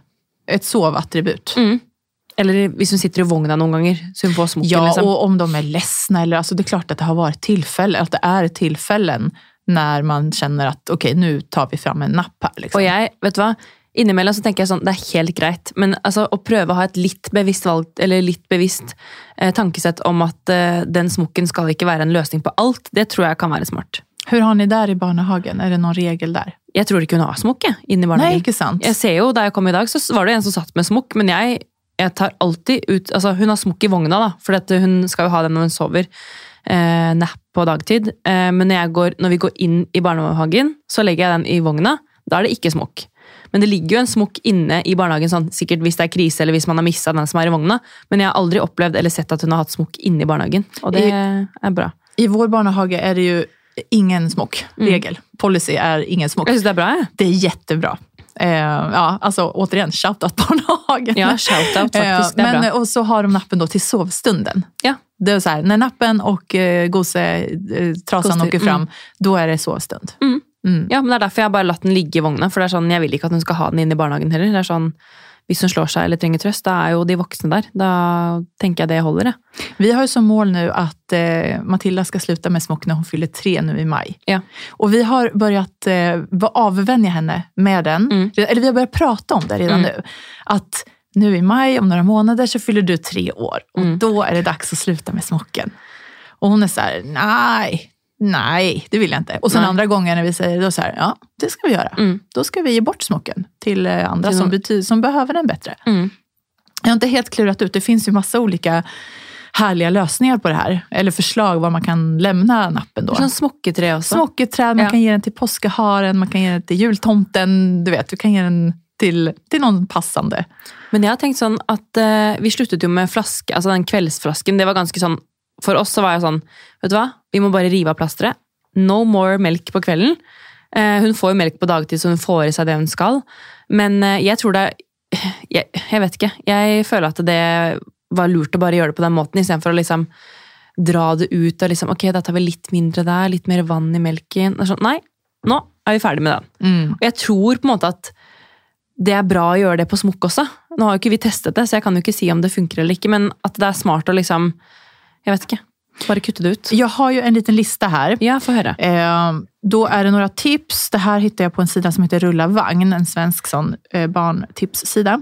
Et sovattribut. Mm. Eller hvis hun sitter i vogna noen ganger, så hun får smokken. Ja, liksom. og om de er ledsna. Eller, altså, det er klart at det har vært tilfeller, at det er tillfällen når man kjenner at ok, nå tar vi fram en napp her. Liksom. Og jeg, vet du hva? Innimellom så tenker jeg sånn, det er helt greit, men altså, å prøve å ha et litt bevisst valg, eller litt bevisst eh, tankesett om at eh, den smokken skal ikke være en løsning på alt, det tror jeg kan være smart. Hvordan har ni der i barnehagen? Er det noen regel der? Jeg tror ikke hun har smokk jeg, inne i Nej, barnehagen. inte sant. Jeg ser jo, Da jeg kom i dag, så var det en som satt med smokk, men jeg, jeg tar alltid ut altså Hun har smokk i vogna, da, for hun skal jo ha den når hun sover. Eh, napp på dagtid. Eh, men når, går, når vi går inn i barnehagen, så legger jeg den i vogna. Da er det ikke smokk. Men det ligger jo en smokk inne i barnehagen, sånn, sikkert hvis det er krise eller hvis man har mista den som er i vogna. Men jeg har aldri opplevd eller sett at hun har hatt smokk inne i barnehagen. Og det er bra. I vår barnehage er det jo ingen smokk. Regel. Policy er ingen smokk. Jeg syns det er bra, jeg. Det er jättebra. Eh, ja, alltså återigen, shoutout barnhagen. Ja, shout-out, Eh. Det er men, bra. och så har de nappen då till sovstunden. Ja. Det är så här, när nappen och eh, gosetrasan åker fram, då är det sovstund. Mm. Mm. Ja, men det er derfor jeg har bare latt den ligge i vogna. For det er sånn, jeg vil ikke at hun skal ha den inn i barnehagen heller. Det er sånn, Hvis hun slår seg eller trenger trøst, da er jo de voksne der. Da tenker jeg det holder. jeg. Vi har jo som mål nu at eh, Matilda skal sluta med smokk når hun fyller tre nu i maj. Ja. Og vi har börjat eh, vara- avvänja henne med den. Mm. Eller vi har begynt å prate om det redan Mm. nu. At nu i maj, om noen måneder, så fyller du tre år. Og Mm. da er det dags å sluta med smokken. Og hun er sånn här, nej, det vill jag inte. Och sen Nej. andra gången när vi säger då så här, ja, det ska vi göra. Mm. Då ska vi ge bort smocken till eh, andra som, bety- som behöver den bättre. Mm. Jag har inte helt klurat ut. Det finns ju massa olika härliga lösningar på det här. Eller förslag var man kan lämna nappen då. Som smocketrä också. Smocketrä, man Ja. kan ge den till påskeharen, man kan ge den till jultomten. Du vet, du kan ge den till, till någon passande. Men jeg har tenkt sånn at eh, vi sluttet jo med flaske, altså den kveldsflasken. Det var ganske sånn, For oss så var jeg sånn, vet du hva, vi må bare rive av plasteret. No more melk på kvelden. Eh, hun får jo melk på dagtid, så hun får i seg det hun skal. Men eh, jeg tror det jeg, jeg vet ikke. Jeg føler at det var lurt å bare gjøre det på den måten, istedenfor å liksom dra det ut og liksom Ok, da tar vi litt mindre der, litt mer vann i melken. Sånn, nei, nå er vi ferdig med den. Og jeg tror på en måte at det er bra å gjøre det på smokk også. Nå har jo ikke vi testet det, så jeg kan jo ikke si om det funker eller ikke, men at det er smart å liksom Jeg vet ikke. Bare kutte det ut. Jag har ju en liten lista här. Ja, få høre. Eh, då är det några tips. Det här hittar jag på en sida som heter Rulla vagn, en svensk sån eh, barntipssida.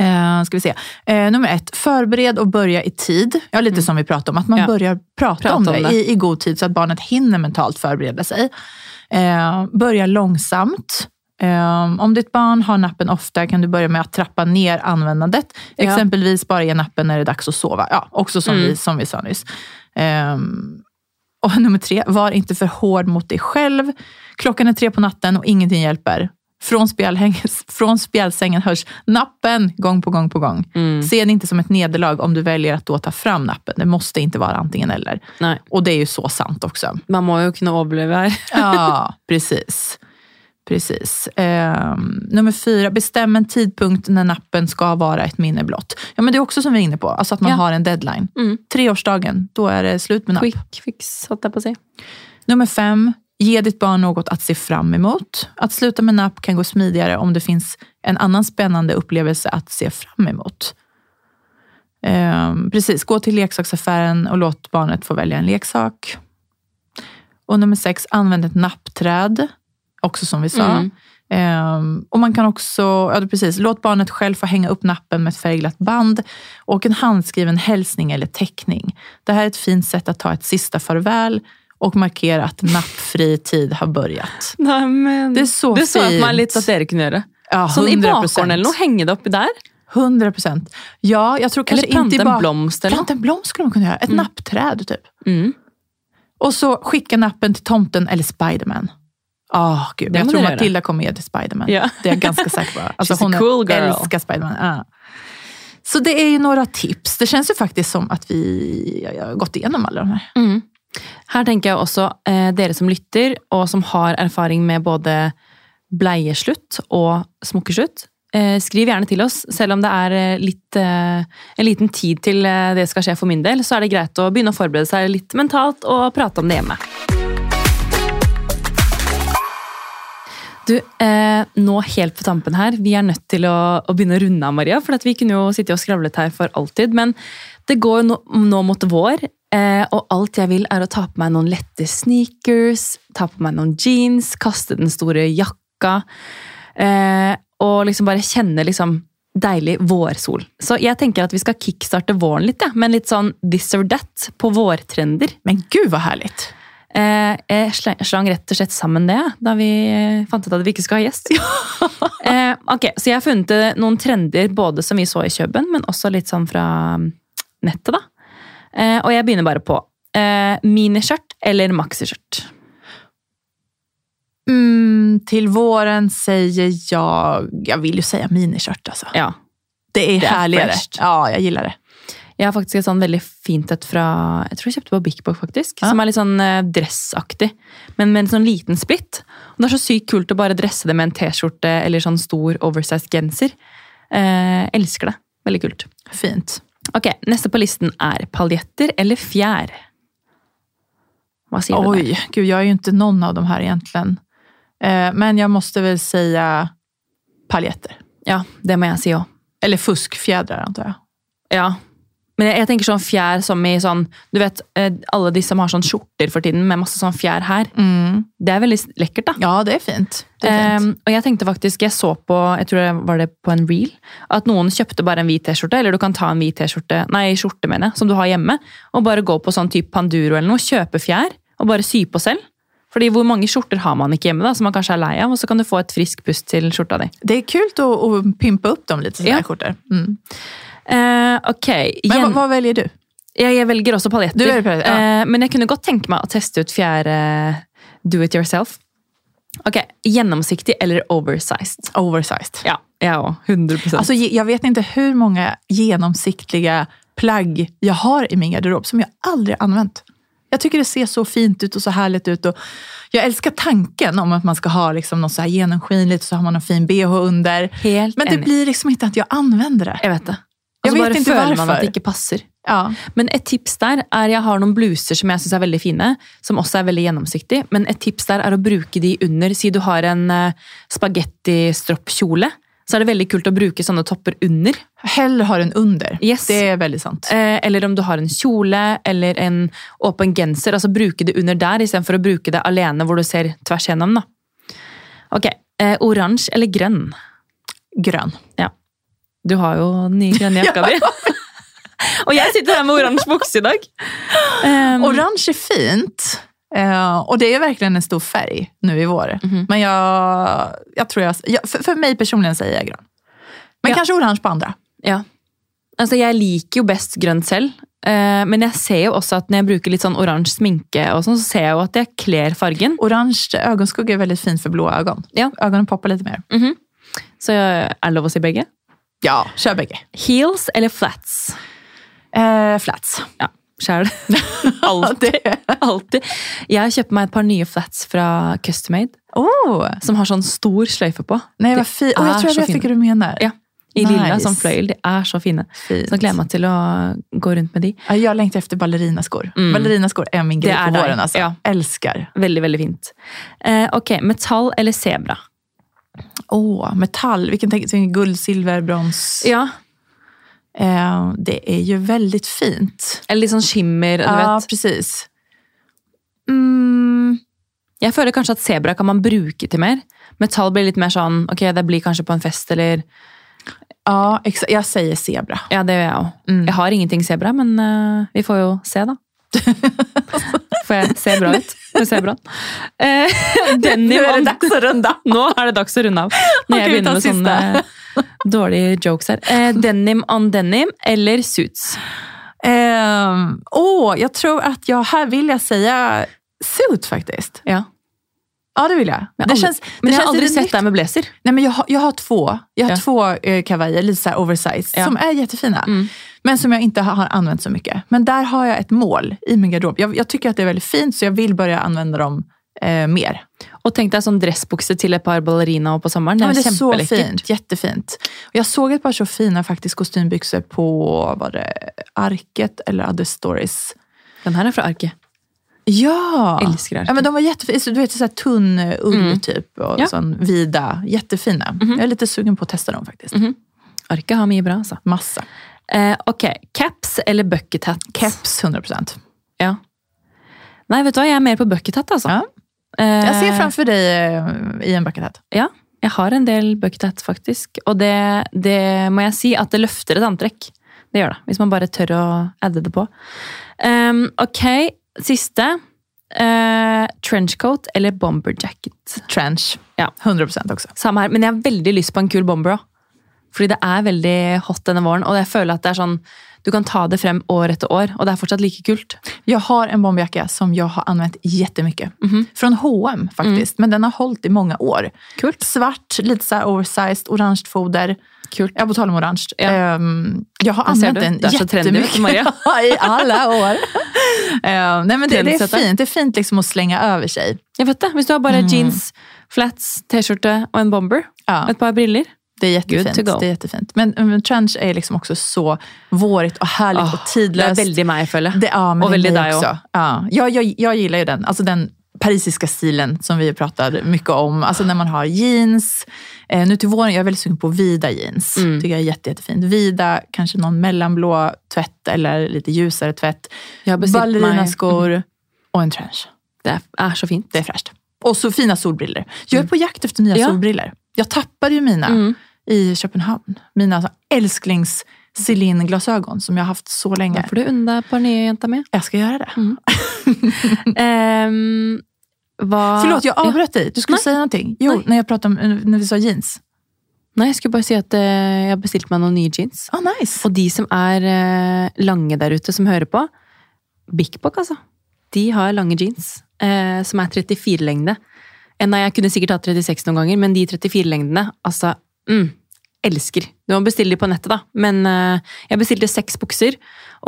Eh, ska vi se. Eh, nummer ett, förbered och börja i tid. Ja, lite som vi pratade om, att man Ja. börjar prata, Prata om om det, det. I, i god tid så att barnet hinner mentalt förbereda sig. Eh, börja långsamt. Eh, om ditt barn har nappen ofta kan du börja med att trappa ner användandet. Ja. Exempelvis bara ge nappen när det är dags att sova. Ja, också som, Mm. vi, som vi sa nyss. Um, och nummer tre, var inte för hård mot dig själv. Klockan är tre på natten och ingenting hjälper. Från, från spjälsängen hörs nappen gång på gång på gång. Mm. Se det inte som ett nederlag om du väljer att då ta fram nappen. Det måste inte vara antingen eller. Nei. Och det är ju så sant också. Man må jo kunne overleve her. Ja, precis. Precis. Eh, nummer fyra, bestäm en tidpunkt när nappen ska vara ett minne blott. Ja, men det är också som vi är inne på, alltså att man Ja. har en deadline. Mm. Treårsdagen, då är det slut med napp. Quick fix, jeg på sig. Nummer fem, ge ditt barn något att se fram emot. Att sluta med napp kan gå smidigare om det finns en annan spännande upplevelse att se fram emot. Eh, precis, gå till leksaksaffären och låt barnet få välja en leksak. Och nummer sex, använd ett nappträd. Också som vi sa. Mm. Um, och man kan också, ja precis, låt barnet själv få hänga upp nappen med ett färgglatt band och en handskriven hälsning eller teckning. Det här är ett fint sätt att ta ett sista farväl och markera att nappfri tid har börjat. Nei, men Det är så Det så jeg fint. på meg litt at Erik gjøre. Ja, Sånn i bakgården eller noe, hänga det oppi der. 100 procent. Ja, jag tror kanske Eller plante inte en bara... blomst eller. Planta en blomst skulle man kunna göra. Ett nappträd typ. Mm. Och så skicka nappen till tomten eller Spiderman. Ah, gud. Det Jag tror. Matilda kommer ge till Spiderman. Ja. Det är jag ganska säker på. Alltså, hon cool girl. älskar Spiderman. Ja. Så det är ju några tips. Det känns ju faktiskt som att vi har gått igenom alla de här. Mm. Her tenker jeg også eh, dere som lytter, og som har erfaring med både bleieslutt og smokkeslutt. Eh, skriv gjerne til oss, selv om det er eh, litt, eh, en liten tid til eh, det skal skje for min del. Så er det greit å begynne å forberede seg litt mentalt og prate om det hjemme. Du, eh, nå helt på tampen her, vi er nødt til å, å begynne å runde av, Maria. For vi kunne jo sitte og skravlet her for alltid. Men det går jo nå, nå mot vår, eh, og alt jeg vil er å ta på meg noen lette sneakers, ta på meg noen jeans, kaste den store jakka. Eh, og liksom bare kjenne liksom deilig vårsol. Så jeg tenker at vi skal kickstarte våren litt, ja, men litt sånn this or that på vårtrender. Men gud hva härligt. Eh, jeg slang, rett og slett sammen det, da vi eh, fant ut at vi ikke skal ha gjest. eh, ok, Så jeg har funnet eh, noen trender både som vi så i Kjøben, men også litt sånn fra mm, nettet. da. Eh, og jeg begynner bare på eh, miniskjørt eller maxiskjørt. Mm, til våren sier jeg Jeg vil jo si miniskjørt, altså. Ja. Det er, Det är härligare. Ja, jeg gillar det. Jeg har faktisk et sånn veldig fint et fra Jeg tror jeg kjøpte på Big Book, faktisk. Ja. Som er litt sånn eh, dressaktig, men med en sånn liten splitt. Og det er så sykt kult å bare dresse det med en T-skjorte eller sånn stor oversized genser. Eh, elsker det. Veldig kult. Fint. Ok, Neste på listen er paljetter eller fjær. Hva sier du der? Oj, gud jeg er jo ikke noen av de her, egentlig. Eh, men jeg måtte vel si paljetter. Ja, det må jeg si òg. Eller fuskfjädrar antar jeg. Ja. Men jeg, jeg tenker sånn fjær som i sånn Du vet, eh, alle de som har sånn skjorter for tiden med masse sånn fjær her. Det er veldig lekkert, da. Ja, det er fint. Det er fint. Um, og jeg tenkte faktisk, jeg så på jeg tror det var det på en reel, at noen kjøpte bare en hvit T-skjorte, eller du kan ta en hvit T-skjorte, nei, skjorte mener jeg, som du har hjemme, og bare gå på sånn type Panduro eller noe, kjøpe fjær, og bare sy på selv. Fordi hvor mange skjorter har man ikke hjemme, da, som man kanskje er lei av, og så kan du få et frisk pust til skjorta di. Det er kult å, å pimpe opp dem litt. sånne Ja. skjorter. Mm. Eh, ok, Men hva, hva, velger du? jeg, jeg velger også paljetter. Velger ja. uh, men jeg kunne godt tenke meg å teste ut fjerde do it yourself. Ok, Gjennomsiktig eller oversized? Oversized. Ja, jeg òg. 100 Alltså, Jeg vet ikke hvor mange gjennomsiktige plagg jeg har i min garderob som jeg aldri har anvendt. Jeg syns det ser så fint ut og så herlig ut. Og jeg elsker tanken om at man skal ha liksom noe så här gjennomskinlig, så har man en fin bh under. Helt Men det enig. blir liksom ikke at jeg anvender det. Jeg vet det. Og så bare føler man at det ikke passer. Ja. Men et tips der er Jeg har noen bluser som jeg syns er veldig fine, som også er veldig gjennomsiktige. Men et tips der er å bruke de under. Si du har en uh, spagettistroppkjole, så er det veldig kult å bruke sånne topper under. Heller ha en under. Yes. Det er veldig sant. Eh, eller om du har en kjole eller en åpen genser. altså Bruke det under der istedenfor å bruke det alene hvor du ser tvers gjennom. da. Ok, eh, Oransje eller grønn? Grønn. Ja. Du har jo den nye grønne jakka di. Og jeg sitter her med oransje bukse i dag. Um, Orange er fint. Uh, og det jo virkelig en stor färg nå i vår. Mhm. Men jeg, jeg tror jeg, jeg for, for, meg personlig sier jeg grønn. Men Ja. kanskje orange på andre. Ja. Altså, jeg liker jo best grønt selv, Uh, men jeg ser jo også at når jeg bruker litt sånn oransje sminke, og sånn, så ser jeg jo at jeg kler fargen. Orange ögonskugga er veldig fint for blå øyne. Ja. Øynene popper litt mer. Så er det lov å si begge. Ja, kjør begge. Heels eller flats? Eh, flats. Ja, sjæl. Alltid. Alltid. Jeg kjøper meg et par nye flats fra Custom Made, Oh, som har sånn stor sløyfe på. Nei, Det var fint. Oh, jeg tror jeg vet vet fint. vilka du mener. Ja. I Nice. lilla som fløyel. De er så fine. Fint. Så jeg gleder meg til å gå rundt med de. Jeg lengter etter ballerinaskor. Mm. Ballerinaskor er min greie på våren. Altså. Ja. Elsker. Veldig, veldig fint. Eh, ok, metall eller zebra? Åh, metall. Vilken tänk- vilken guld, silver, brons. Ja. Eh, det är ju väldigt fint. Eller litt sånn skimmer. Du Ja, vet. precis. Mm, Jeg føler kanskje at zebra kan man bruke til mer. Metall blir litt mer sånn ok, det blir kanskje på en fest, eller ja, jeg sier sebra. Ja, det gjør jeg òg. Mm. Jeg har ingenting zebra, men uh, vi får jo se, da. Får jeg se bra ut med ser bra. denim Denny runda. Nå er det dags å runde av. Når jeg begynner med sånne dårlige jokes her. Eh, denim on denim eller suits? Ehm, oh, jeg tror at jeg her vil jeg si suit faktisk. Ja. Ja, det vil jeg. Men, det aldri, men det jeg har aldri sett deg med blazer. Nej, men jag, har, jag har två, jag har Ja. två eh, kavajer, lite oversize, Ja. som är jättefina. Mm. Men som jag inte har, använt så mycket. Men där har jag ett mål i min garderob. Jag, jag tycker att det är väldigt fint, så jag vill börja använda dem eh, mer. Og tenk deg sånn dressbukse til et par ballerina på sommaren. Det Ja, det är så fint, jättefint. Och jag såg ett par så fina faktiskt kostymbyxor på var det Arket eller Other Stories. Den her er fra Arket. Ja! Älskar Arket. Ja, men de var jättefina. Du vet, så här tunn ull Mm. typ och Ja. sån vida. Jättefina. Jag är lite sugen på att testa dem faktiskt. Mhm. Arket har mye bra, altså. Massa. Eh, ok, caps eller bucket hat? Caps 100%. Ja. Nei, vet du hva, jeg er mer på bucket hat, altså. Ja. Jeg ser framfor dig eh, i en bucket hat. Ja, jeg har en del bucket hat, faktisk. Og det, det må jeg si at det løfter et antrekk. Det gjør det, hvis man bare tør å adde det på. Um, ok, siste. Uh, trenchcoat eller bomber jacket? Trench. Ja. 100% Samme her, men jeg har veldig lyst på en kul bomber òg. Fordi det er veldig hot denne våren, og jeg føler at det er sånn du kan ta det frem år etter år, og det er fortsatt like kult. Jeg har en bomberjakke som jeg har använt jättemycket. -hmm. Från H&M faktiskt, men den har holdt i mange år. Kult. Svart, litt så oversized, oransje foder. Kult. Ja, på tal om oransje. Ja. Um, jeg har du. den jättemycket i alle år. Ehm, nei, men det, det er fint. Det er fint liksom å slenge over seg. Jeg vet det, Hvis du har bare Mm. jeans, flats, T-skjorte og en bomber, Ja, et par briller det är jättefint. Det är jättefint. Men, men trench är liksom också så vårigt och härligt oh, och Det tidlöst. er veldig väldigt mig följer. Det, ja, men Och det är väldigt dig också. Ja, jag, jag, jag gillar ju den. Alltså den parisiska stilen som vi pratar mycket om. Alltså när man har jeans. Eh, nu till våren, jag är väldigt sugen på vida jeans. Mm. Tycker jag är jätte, jättefint. Vida, kanske någon mellanblå tvätt eller lite ljusare tvätt. Ballerinaskor och en trench. Det er så fint. Det är fräscht. Och så fina solbriller. Jag är på jakt efter nya Ja. solbriller. Jag tappade ju mina Mm. i Köpenhamn. Mina alltså, älsklings Celine-glasögon som jag har haft så länge. Da får du unna et par nye, jenter med. Jag ska göra det. Ehm, hva Förlåt, jag Ja. avbröt dig. Du skulle Nej. säga någonting. Jo, Nej. när jag pratade om, när vi sa jeans. Nei, jeg skulle bare si at uh, jeg har bestilt meg noen nye jeans. Ah, nice. Og de som er uh, lange der ute, som hører på, Bikbok, altså. De har lange jeans, uh, som er 34-lengde. Nei, jeg kunne sikkert hatt 36 noen ganger, men de 34-lengdene, altså mm, Elsker. Du må bestille de på nettet, da. Men uh, jeg bestilte seks bukser,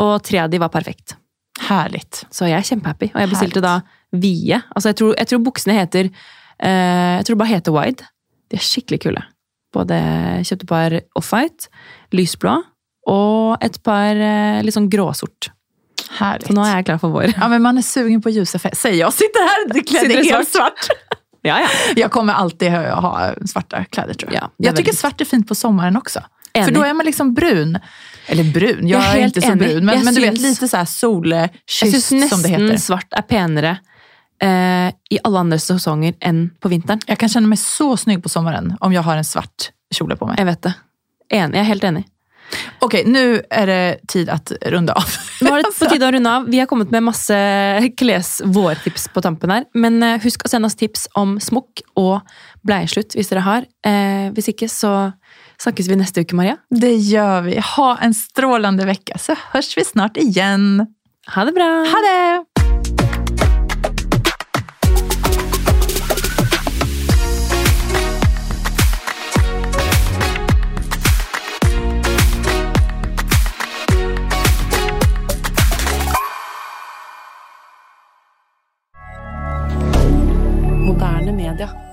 og tre av de var perfekt. Herlig. Så jeg er kjempehappy. Og jeg bestilte Herligt. da vide. Altså, jeg tror, jeg tror buksene heter uh, Jeg tror det bare heter wide. De er skikkelig kule. Både kjøpte et par off-white, lysblå, og et par uh, litt sånn gråsort. Herlig. Så nå er jeg klar for vår. Ja, men man er sugen på ljusa färger. Säger jag sitter her kledd i i helt svart. Ja, ja. Jag kommer alltid ha, svarta kläder tror jag. Ja, det jag tycker svart är fint på sommaren också. Enig. För då är man liksom brun. Eller brun, jag, Jag är inte så enig. brun. Men, men du vet, syns- lite så här Jeg solkysst syns som det nesten svart er penere eh, i alle andre sesonger enn på vinteren. Jeg kan kjenne meg så snygg på sommaren om jeg har en svart kjole på meg. Jeg vet det. Enig, jeg er helt enig. Okej, nu är det tid att runda av. Nå er det på tide å runde av. Vi har kommet med masse kles-vårtips på tampen her. Men eh, husk å sende oss tips om smokk og bleieslutt hvis dere har. Eh, hvis ikke, så snakkes vi neste uke, Maria. Det gör vi. Ha en strålande vecka så hörs vi snart igen. Ha det bra! Ha det! Moderne media.